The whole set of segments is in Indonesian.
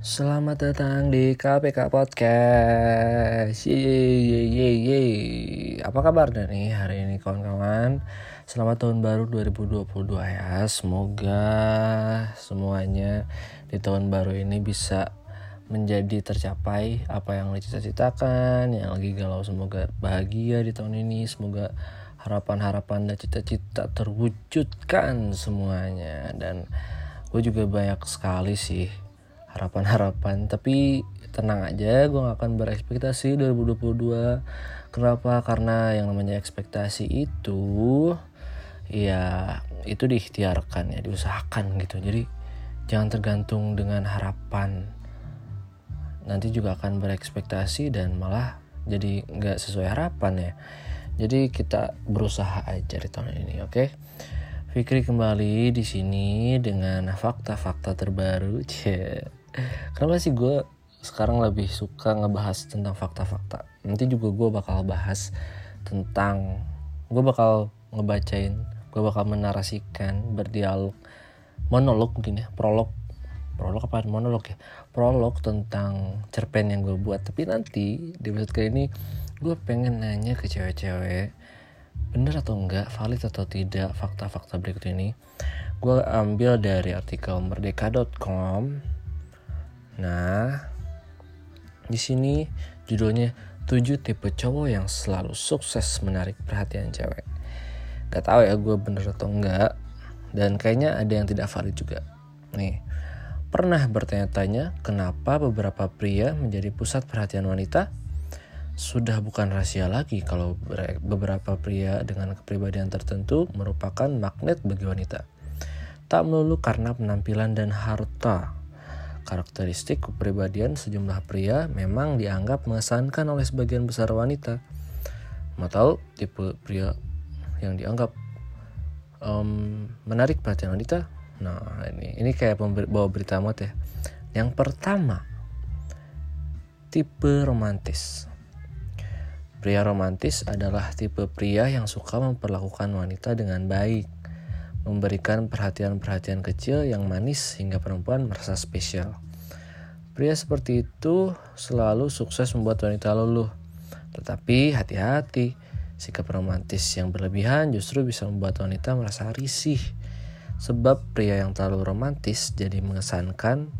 Selamat datang di KPK Podcast. Yeay, yeay, yeay. Apa kabar nih hari ini kawan-kawan? Selamat tahun baru 2022 ya. Semoga semuanya di tahun baru ini bisa menjadi tercapai apa yang dicita-citakan. Yang lagi galau semoga bahagia di tahun ini. Semoga harapan-harapan dan cita-cita terwujudkan semuanya. Dan gue juga banyak sekali sih harapan-harapan tapi tenang aja gue gak akan berekspektasi 2022 kenapa? Karena yang namanya ekspektasi itu ya itu diikhtiarkan ya diusahakan gitu. Jadi jangan tergantung dengan harapan. Nanti juga akan berekspektasi dan malah jadi nggak sesuai harapan ya. Jadi kita berusaha aja di tahun ini oke? Okay? Fikri kembali di sini dengan fakta-fakta terbaru. Kenapa sih gue sekarang lebih suka ngebahas tentang fakta-fakta? Nanti juga gue bakal bahas tentang gue bakal ngebacain, gue bakal menarasikan, berdialog, monolog mungkin ya, prolog, prolog apa monolog ya, prolog tentang cerpen yang gue buat. Tapi nanti di episode kali ini gue pengen nanya ke cewek-cewek bener atau enggak, valid atau tidak fakta-fakta berikut ini. Gue ambil dari artikel merdeka.com Nah, di sini judulnya 7 tipe cowok yang selalu sukses menarik perhatian cewek. Gak tau ya gue bener atau enggak. Dan kayaknya ada yang tidak valid juga. Nih, pernah bertanya-tanya kenapa beberapa pria menjadi pusat perhatian wanita? Sudah bukan rahasia lagi kalau beberapa pria dengan kepribadian tertentu merupakan magnet bagi wanita. Tak melulu karena penampilan dan harta, Karakteristik kepribadian sejumlah pria memang dianggap mengesankan oleh sebagian besar wanita. Mau tahu tipe pria yang dianggap um, menarik perhatian wanita? Nah ini ini kayak bawa berita amat ya. Yang pertama, tipe romantis. Pria romantis adalah tipe pria yang suka memperlakukan wanita dengan baik memberikan perhatian-perhatian kecil yang manis hingga perempuan merasa spesial. Pria seperti itu selalu sukses membuat wanita luluh. Tetapi hati-hati, sikap romantis yang berlebihan justru bisa membuat wanita merasa risih. Sebab pria yang terlalu romantis jadi mengesankan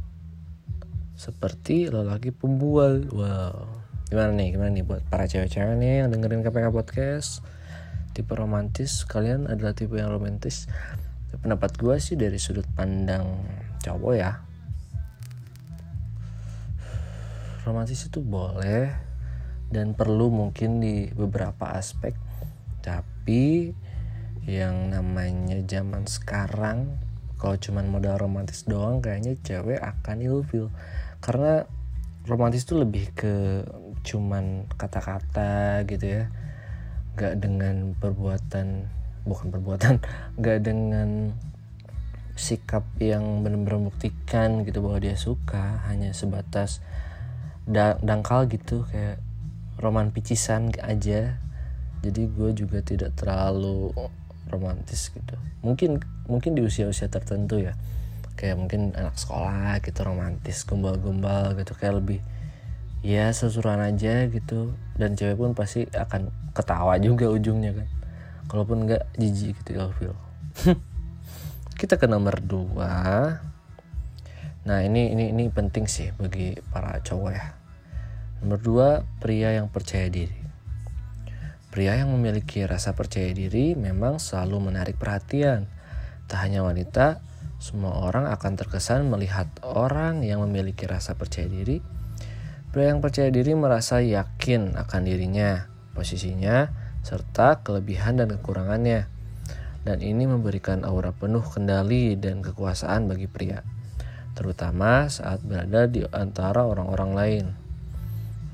seperti lelaki pembual. Wow. Gimana nih, gimana nih buat para cewek-cewek nih yang dengerin KPK Podcast? Tipe romantis kalian adalah tipe yang romantis. Pendapat gue sih dari sudut pandang cowok ya. Romantis itu boleh dan perlu mungkin di beberapa aspek. Tapi yang namanya zaman sekarang kalau cuman modal romantis doang kayaknya cewek akan ilfil. Karena romantis itu lebih ke cuman kata-kata gitu ya gak dengan perbuatan bukan perbuatan gak dengan sikap yang benar-benar membuktikan gitu bahwa dia suka hanya sebatas da dangkal gitu kayak roman picisan aja. Jadi gue juga tidak terlalu romantis gitu. Mungkin mungkin di usia-usia tertentu ya. Kayak mungkin anak sekolah gitu romantis gombal-gombal gitu kayak lebih ya sesuruhan aja gitu. Dan cewek pun pasti akan ketawa juga ujungnya kan. Kalaupun nggak jijik gitu feel kita ke nomor dua. Nah ini ini ini penting sih bagi para cowok ya. Nomor dua pria yang percaya diri. Pria yang memiliki rasa percaya diri memang selalu menarik perhatian. Tak hanya wanita semua orang akan terkesan melihat orang yang memiliki rasa percaya diri Pria yang percaya diri merasa yakin akan dirinya, posisinya, serta kelebihan dan kekurangannya. Dan ini memberikan aura penuh kendali dan kekuasaan bagi pria, terutama saat berada di antara orang-orang lain.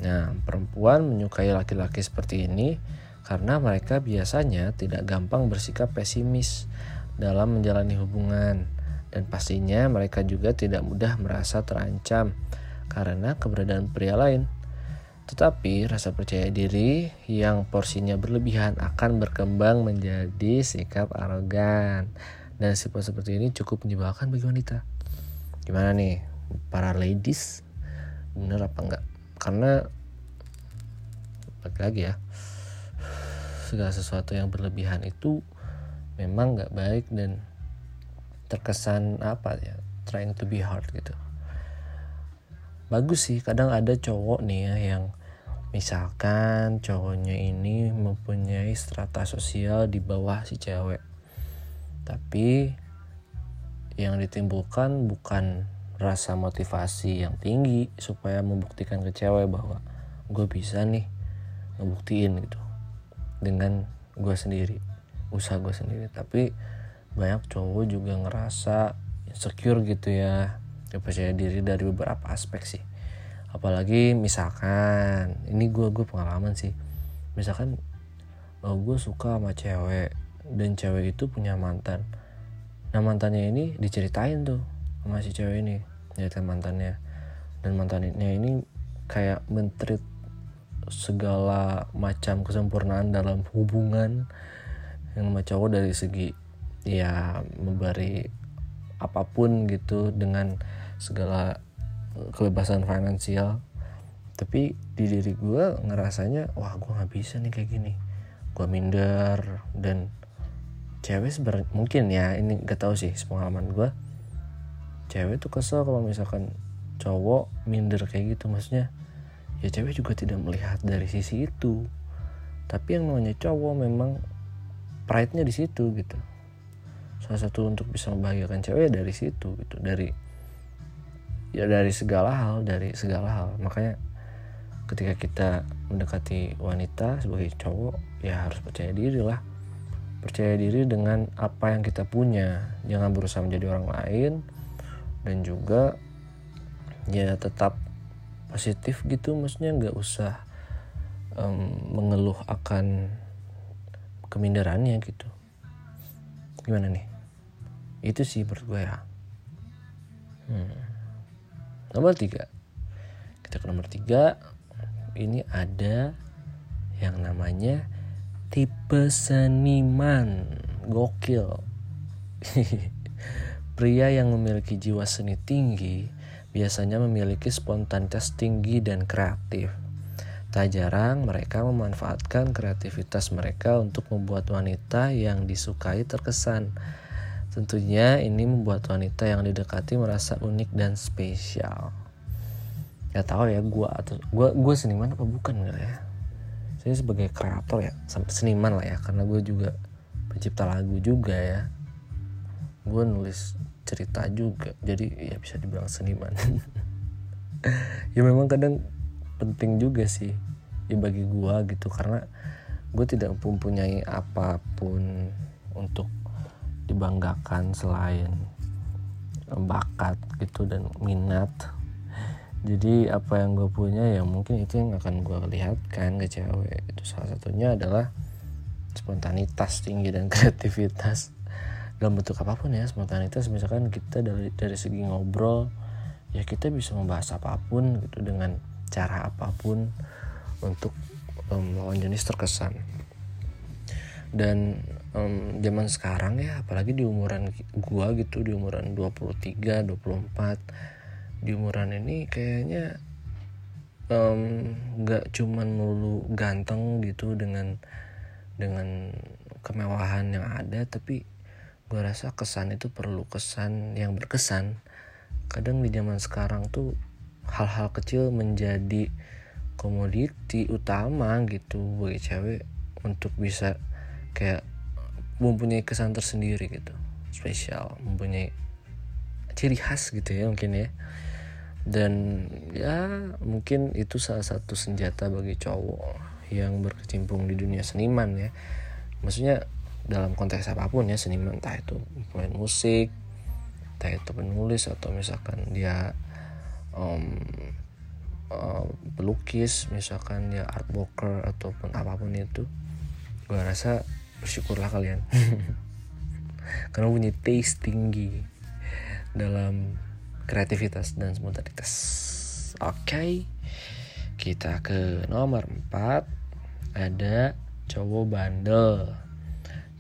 Nah, perempuan menyukai laki-laki seperti ini karena mereka biasanya tidak gampang bersikap pesimis dalam menjalani hubungan, dan pastinya mereka juga tidak mudah merasa terancam karena keberadaan pria lain. Tetapi rasa percaya diri yang porsinya berlebihan akan berkembang menjadi sikap arogan. Dan sifat seperti ini cukup menyebalkan bagi wanita. Gimana nih? para ladies bener apa enggak karena lagi lagi ya segala sesuatu yang berlebihan itu memang nggak baik dan terkesan apa ya trying to be hard gitu bagus sih kadang ada cowok nih ya yang misalkan cowoknya ini mempunyai strata sosial di bawah si cewek. Tapi yang ditimbulkan bukan rasa motivasi yang tinggi supaya membuktikan ke cewek bahwa gue bisa nih ngebuktiin gitu dengan gue sendiri usaha gue sendiri. Tapi banyak cowok juga ngerasa insecure gitu ya gak percaya diri dari beberapa aspek sih. Apalagi misalkan ini gue gue pengalaman sih. Misalkan oh, gue suka sama cewek dan cewek itu punya mantan. Nah mantannya ini diceritain tuh sama si cewek ini ceritain mantannya. Dan mantannya ini kayak menteri segala macam kesempurnaan dalam hubungan. Yang sama cowok dari segi ya memberi apa pun gitu dengan segala kebebasan finansial. Tapi di diri gue ngerasanya wah gue nggak bisa nih kayak gini. Gue minder dan cewek sebenarnya mungkin ya ini gak tahu sih pengalaman gue cewek tuh kesel kalau misalkan cowok minder kayak gitu maksudnya ya cewek juga tidak melihat dari sisi itu. Tapi yang namanya cowok memang pride-nya di situ gitu salah satu untuk bisa membahagiakan cewek ya dari situ gitu. Dari ya dari segala hal dari segala hal. Makanya ketika kita mendekati wanita sebagai cowok ya harus percaya diri lah. Percaya diri dengan apa yang kita punya. Jangan berusaha menjadi orang lain. Dan juga ya tetap positif gitu. Maksudnya nggak usah um, mengeluh akan keminderannya gitu. Gimana nih itu sih menurut gue ya hmm. nomor tiga kita ke nomor tiga ini ada yang namanya tipe seniman gokil pria yang memiliki jiwa seni tinggi biasanya memiliki spontanitas tinggi dan kreatif. Tak jarang mereka memanfaatkan kreativitas mereka untuk membuat wanita yang disukai terkesan. Tentunya ini membuat wanita yang didekati merasa unik dan spesial. Gak tahu ya gue atau gue gue seniman apa bukan gak ya? Saya sebagai kreator ya, seniman lah ya, karena gue juga pencipta lagu juga ya. Gue nulis cerita juga jadi ya bisa dibilang seniman ya memang kadang penting juga sih ya bagi gua gitu karena gue tidak mempunyai apa pun untuk dibanggakan selain bakat gitu dan minat. Jadi apa yang gue punya ya mungkin itu yang akan gue lihatkan ke cewek. Itu salah satunya adalah spontanitas tinggi dan kreativitas. Dalam bentuk apa pun ya spontanitas misalkan kita dari dari segi ngobrol ya kita bisa membahas apa pun gitu dengan cara apa pun untuk um, lawan jenis terkesan. Dan um, zaman sekarang ya apalagi di umuran gua gitu di umuran 23 24 di umuran ini kayaknya um, cuman melulu ganteng gitu dengan dengan kemewahan yang ada tapi gue rasa kesan itu perlu kesan yang berkesan. Kadang di zaman sekarang tuh hal-hal kecil menjadi komoditi utama gitu bagi cewek untuk bisa kayak mempunyai kesan tersendiri gitu. Spesial mempunyai ciri khas gitu ya mungkin ya. Dan ya mungkin itu salah satu senjata bagi cowok yang berkecimpung di dunia seniman ya. Maksudnya dalam konteks apa pun ya seniman entah itu main musik entah itu penulis atau misalkan dia um, uh, pelukis misalkan dia art worker ataupun apa pun itu gue rasa bersyukurlah kalian. Karena punya taste tinggi dalam kreativitas dan spontanitas. Oke okay. kita ke nomor 4 ada cowok bandel.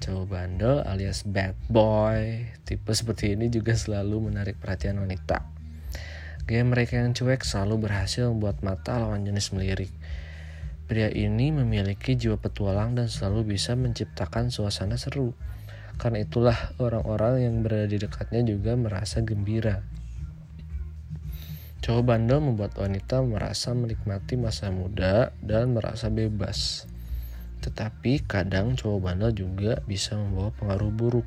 Cowok bandel alias bad boy. Tipe seperti ini juga selalu menarik perhatian wanita. Gaya mereka yang cuek selalu berhasil membuat mata lawan jenis melirik. Pria ini memiliki jiwa petualang dan selalu bisa menciptakan suasana seru. Karena itulah orang-orang yang berada di dekatnya juga merasa gembira. Cowok bandel membuat wanita merasa menikmati masa muda dan merasa bebas. Tetapi kadang cowok bandel juga bisa membawa pengaruh buruk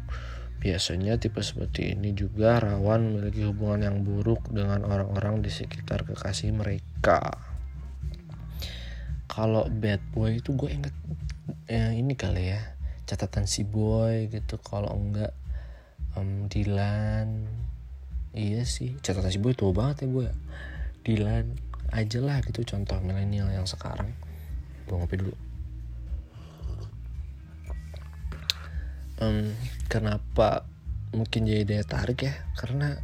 Biasanya tipe seperti ini juga rawan memiliki hubungan yang buruk dengan orang-orang di sekitar kekasih mereka. Kalau bad boy itu gue inget ya ini kali ya catatan si boy gitu. Kalau enggak um, Dylan, iya sih catatan si boy tua banget ya gue. Dylan aja lah gitu contoh milenial yang sekarang. Gue ngopi dulu. um, kenapa mungkin jadi daya tarik ya karena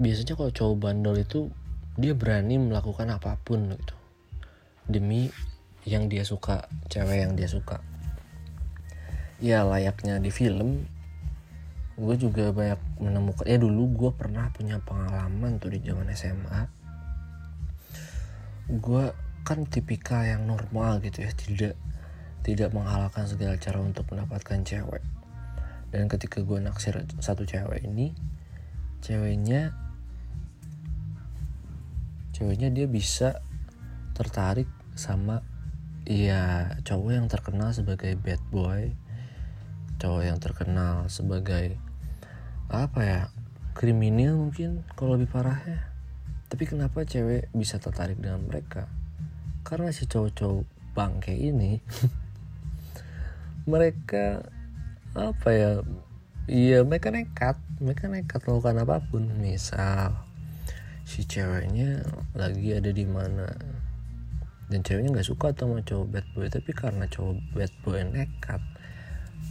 biasanya kalau cowok bandel itu dia berani melakukan apa pun gitu demi yang dia suka cewek yang dia suka. Ya layaknya di film gue juga banyak menemukan ya dulu gue pernah punya pengalaman tuh di zaman SMA gue kan tipikal yang normal gitu ya tidak tidak menghalalkan segala cara untuk mendapatkan cewek. Dan ketika gue naksir satu cewek ini ceweknya ceweknya dia bisa tertarik sama ya cowok yang terkenal sebagai bad boy cowok yang terkenal sebagai apa ya kriminal mungkin kalau lebih parahnya tapi kenapa cewek bisa tertarik dengan mereka? Karena si cowok-cowok bangke ini mereka apa ya iya mereka nekat mereka nekat melakukan apa pun. Misal si ceweknya lagi ada di mana dan ceweknya nggak suka sama cowok bad boy. Tapi karena cowok bad boy nekat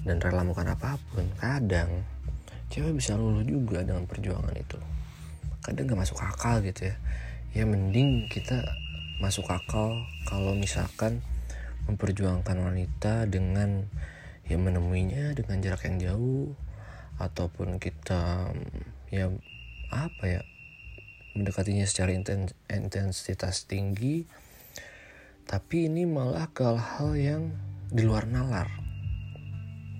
dan rela melakukan apa pun kadang cewek bisa luluh juga dengan perjuangan itu. Kadang nggak masuk akal gitu ya. Ya mending kita masuk akal kalau misalkan memperjuangkan wanita dengan ya menemuinya dengan jarak yang jauh ataupun kita ya apa ya mendekatinya secara intens intensitas tinggi tapi ini malah ke hal-hal yang di luar nalar.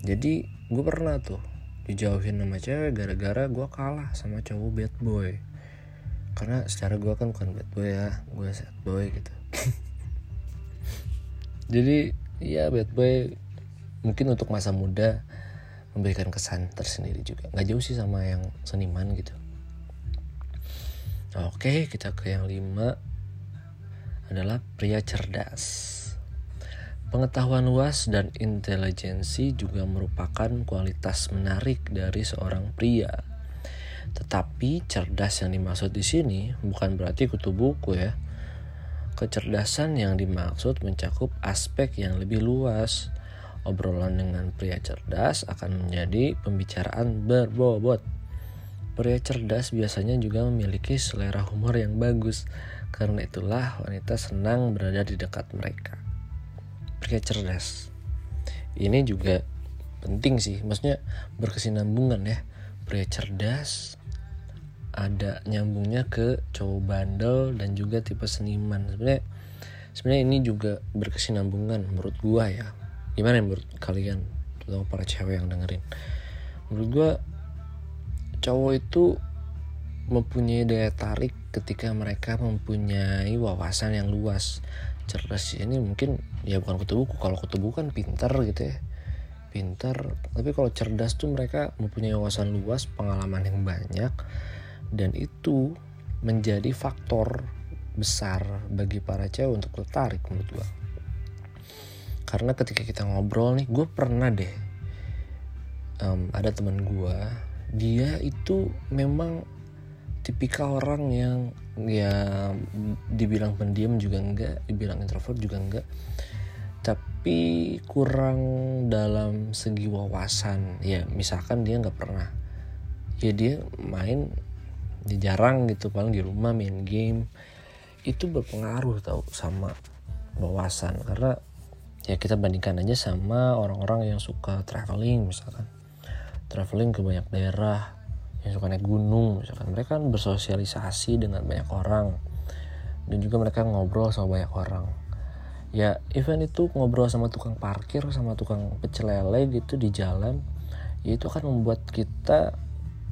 Jadi gue pernah tuh dijauhin sama cewek gara-gara gue kalah sama cowok bad boy. Karena secara gue kan bukan bad boy ya gue sad boy gitu. Jadi ya bad boy mungkin untuk masa muda memberikan kesan tersendiri juga. Nggak jauh sih sama yang seniman gitu. Oke kita ke yang lima adalah pria cerdas Pengetahuan luas dan intelijensi juga merupakan kualitas menarik dari seorang pria. Tetapi cerdas yang dimaksud di sini bukan berarti kutu buku ya. Kecerdasan yang dimaksud mencakup aspek yang lebih luas. Obrolan dengan pria cerdas akan menjadi pembicaraan berbobot. Pria cerdas biasanya juga memiliki selera humor yang bagus. Karena itulah wanita senang berada di dekat mereka. Pria cerdas. Ini juga penting sih, maksudnya berkesinambungan ya. Pria cerdas ada nyambungnya ke cowok bandel dan juga tipe seniman sebenarnya sebenarnya ini juga berkesinambungan menurut gua ya gimana ya menurut kalian terutama para cewek yang dengerin menurut gua cowok itu mempunyai daya tarik ketika mereka mempunyai wawasan yang luas. Cerdas ini mungkin ya bukan kutu buku kalau kutu buku kan pintar gitu ya. Pintar tapi kalau cerdas tuh mereka mempunyai wawasan luas pengalaman yang banyak dan itu menjadi faktor besar bagi para cewek untuk tertarik menurut gue karena ketika kita ngobrol nih gue pernah deh um, ada teman gue dia itu memang tipikal orang yang ya dibilang pendiam juga enggak dibilang introvert juga enggak. Tapi kurang dalam segi wawasan. Ya misalkan dia nggak pernah. Ya dia main dia jarang gitu paling di rumah main game. Itu berpengaruh tau sama wawasan. Karena ya kita bandingkan aja sama orang-orang yang suka traveling misalkan. Traveling ke banyak daerah yang suka naik gunung misalkan. Mereka kan bersosialisasi dengan banyak orang. Dan juga mereka ngobrol sama banyak orang. Ya event itu ngobrol sama tukang parkir sama tukang pecel lele gitu di jalan ya itu akan membuat kita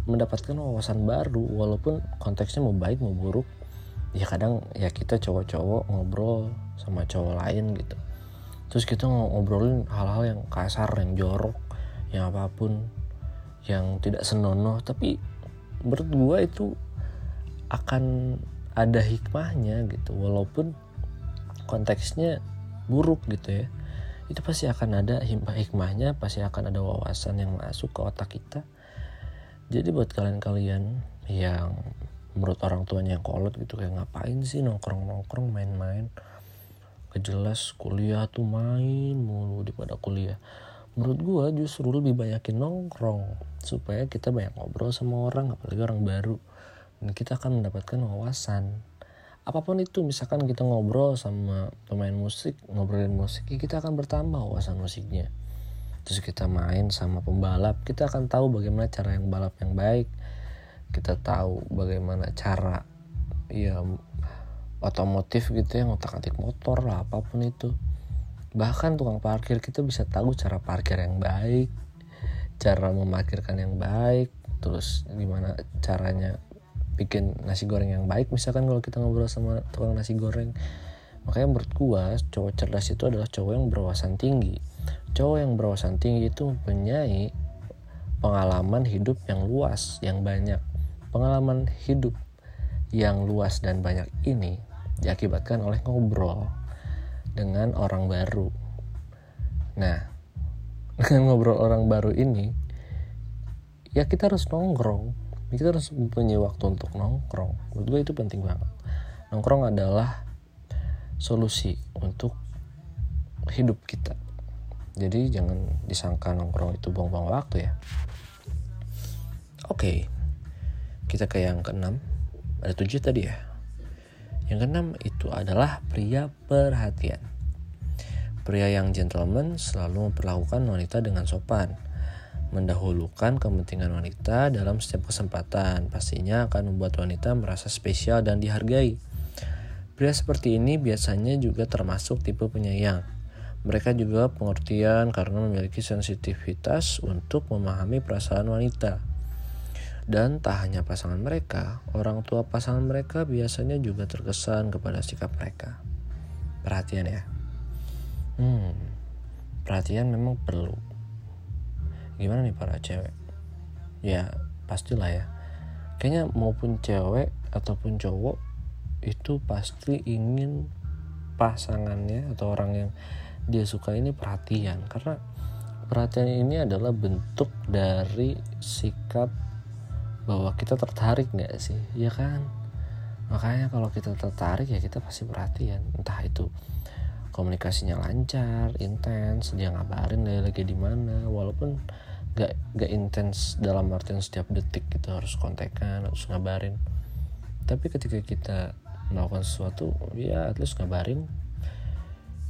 mendapatkan wawasan baru. Walaupun konteksnya mau baik mau buruk. Ya kadang ya kita cowok-cowok ngobrol sama cowok lain gitu. Terus kita ngobrolin hal-hal yang kasar yang jorok yang apa pun yang tidak senonoh tapi menurut gue itu akan ada hikmahnya gitu. Walaupun konteksnya buruk gitu ya itu pasti akan ada hikmahnya pasti akan ada wawasan yang masuk ke otak kita. Jadi buat kalian-kalian yang menurut orang tuanya yang kolot gitu kayak ngapain sih nongkrong-nongkrong main-main? Kejelas kuliah tuh main mulu daripada kuliah menurut gue justru lebih banyakin nongkrong supaya kita banyak ngobrol sama orang apalagi orang baru. Dan kita akan mendapatkan wawasan. Apa pun itu misalkan kita ngobrol sama pemain musik ngobrolin musik ya kita akan bertambah wawasan musiknya. Terus kita main sama pembalap kita akan tahu bagaimana cara yang balap yang baik. Kita tahu bagaimana cara ya otomotif gitu ya ngotak atik motor lah apa pun itu bahkan tukang parkir kita bisa tahu cara parkir yang baik cara memarkirkan yang baik terus gimana caranya bikin nasi goreng yang baik. Misalkan kalau kita ngobrol sama tukang nasi goreng makanya menurut gua cowok cerdas itu adalah cowok yang berwawasan tinggi. Cowok yang berwawasan tinggi itu mempunyai pengalaman hidup yang luas yang banyak. Pengalaman hidup yang luas dan banyak ini diakibatkan oleh ngobrol dengan orang baru. Nah, dengan ngobrol orang baru ini, ya kita harus nongkrong. Kita harus punya waktu untuk nongkrong. Menurut gue itu penting banget. Nongkrong adalah solusi untuk hidup kita. Jadi jangan disangka nongkrong itu buang-buang waktu ya. Oke, kita ke yang keenam. Ada tujuh tadi ya. Yang keenam itu adalah pria perhatian. Pria yang gentleman selalu memperlakukan wanita dengan sopan, mendahulukan kepentingan wanita dalam setiap kesempatan. Pastinya akan membuat wanita merasa spesial dan dihargai. Pria seperti ini biasanya juga termasuk tipe penyayang. Mereka juga pengertian karena memiliki sensitivitas untuk memahami perasaan wanita. Dan tak hanya pasangan mereka, orang tua pasangan mereka biasanya juga terkesan kepada sikap mereka. Perhatian ya. Hmm, perhatian memang perlu. Gimana nih para cewek? Ya, pastilah ya. Kayaknya maupun cewek ataupun cowok itu pasti ingin pasangannya atau orang yang dia suka ini perhatian karena perhatian ini adalah bentuk dari sikap bahwa kita tertarik nggak sih? Ya kan? Makanya kalau kita tertarik ya kita pasti perhatian. Entah itu komunikasinya lancar intens dia ngabarin dia lagi di mana. Walaupun gak gak intens dalam artian setiap detik kita harus kontekan harus ngabarin. Tapi ketika kita melakukan sesuatu ya at least ngabarin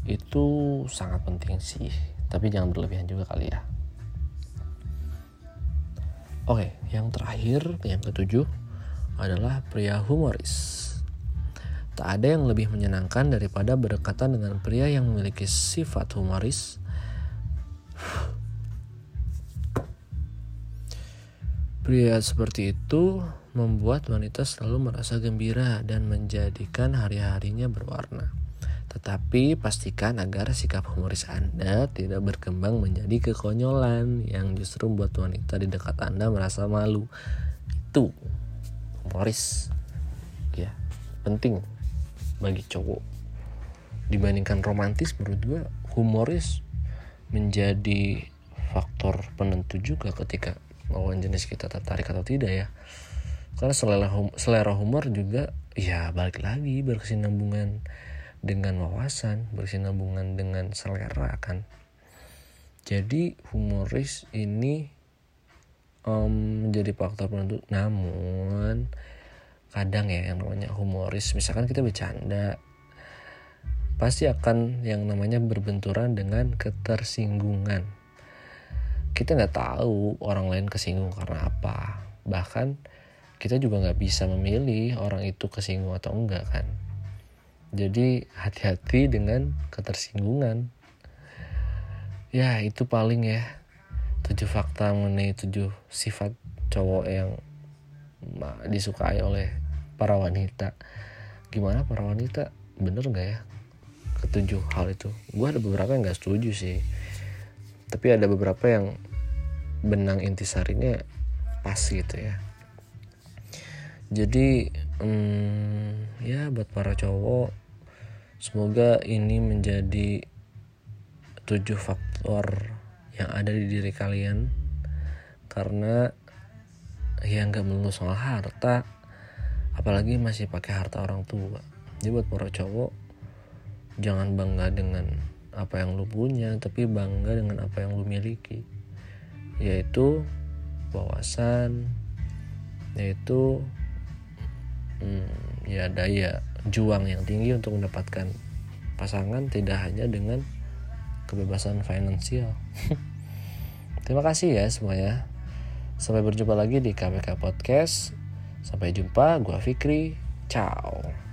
itu sangat penting sih. Tapi jangan berlebihan juga kali ya Oke, yang terakhir, yang ketujuh adalah pria humoris. Tak ada yang lebih menyenangkan daripada berdekatan dengan pria yang memiliki sifat humoris. Pria seperti itu membuat wanita selalu merasa gembira dan menjadikan hari-harinya berwarna. Tetapi pastikan agar sikap humoris Anda tidak berkembang menjadi kekonyolan yang justru membuat wanita di dekat Anda merasa malu. Itu humoris. Ya, penting bagi cowok. Dibandingkan romantis menurut gue humoris menjadi faktor penentu juga ketika lawan jenis kita tertarik atau tidak ya karena selera, hum selera humor juga ya balik lagi berkesinambungan dengan wawasan, bersinambungan dengan selera kan. Jadi humoris ini um, menjadi faktor penentu. Namun kadang ya yang namanya humoris, misalkan kita bercanda, pasti akan yang namanya berbenturan dengan ketersinggungan. Kita nggak tahu orang lain kesinggung karena apa. bahkan kita juga nggak bisa memilih orang itu kesinggung atau enggak kan jadi hati-hati dengan ketersinggungan. Ya itu paling ya. Tujuh fakta mengenai tujuh sifat cowok yang disukai oleh para wanita. Gimana para wanita? Bener nggak ya? Ketujuh hal itu. Gue ada beberapa yang nggak setuju sih. Tapi ada beberapa yang benang intisarinya pas gitu ya. Jadi hmm, ya buat para cowok semoga ini menjadi tujuh faktor yang ada di diri kalian. Karena ya nggak melulu soal harta apalagi masih pakai harta orang tua. Jadi buat para cowok jangan bangga dengan apa yang lu punya tapi bangga dengan apa yang lu miliki. Yaitu wawasan yaitu hmm, ya daya juang yang tinggi untuk mendapatkan pasangan tidak hanya dengan kebebasan finansial. Terima kasih ya semuanya. Sampai berjumpa lagi di KPK Podcast. Sampai jumpa, gua Fikri. Ciao.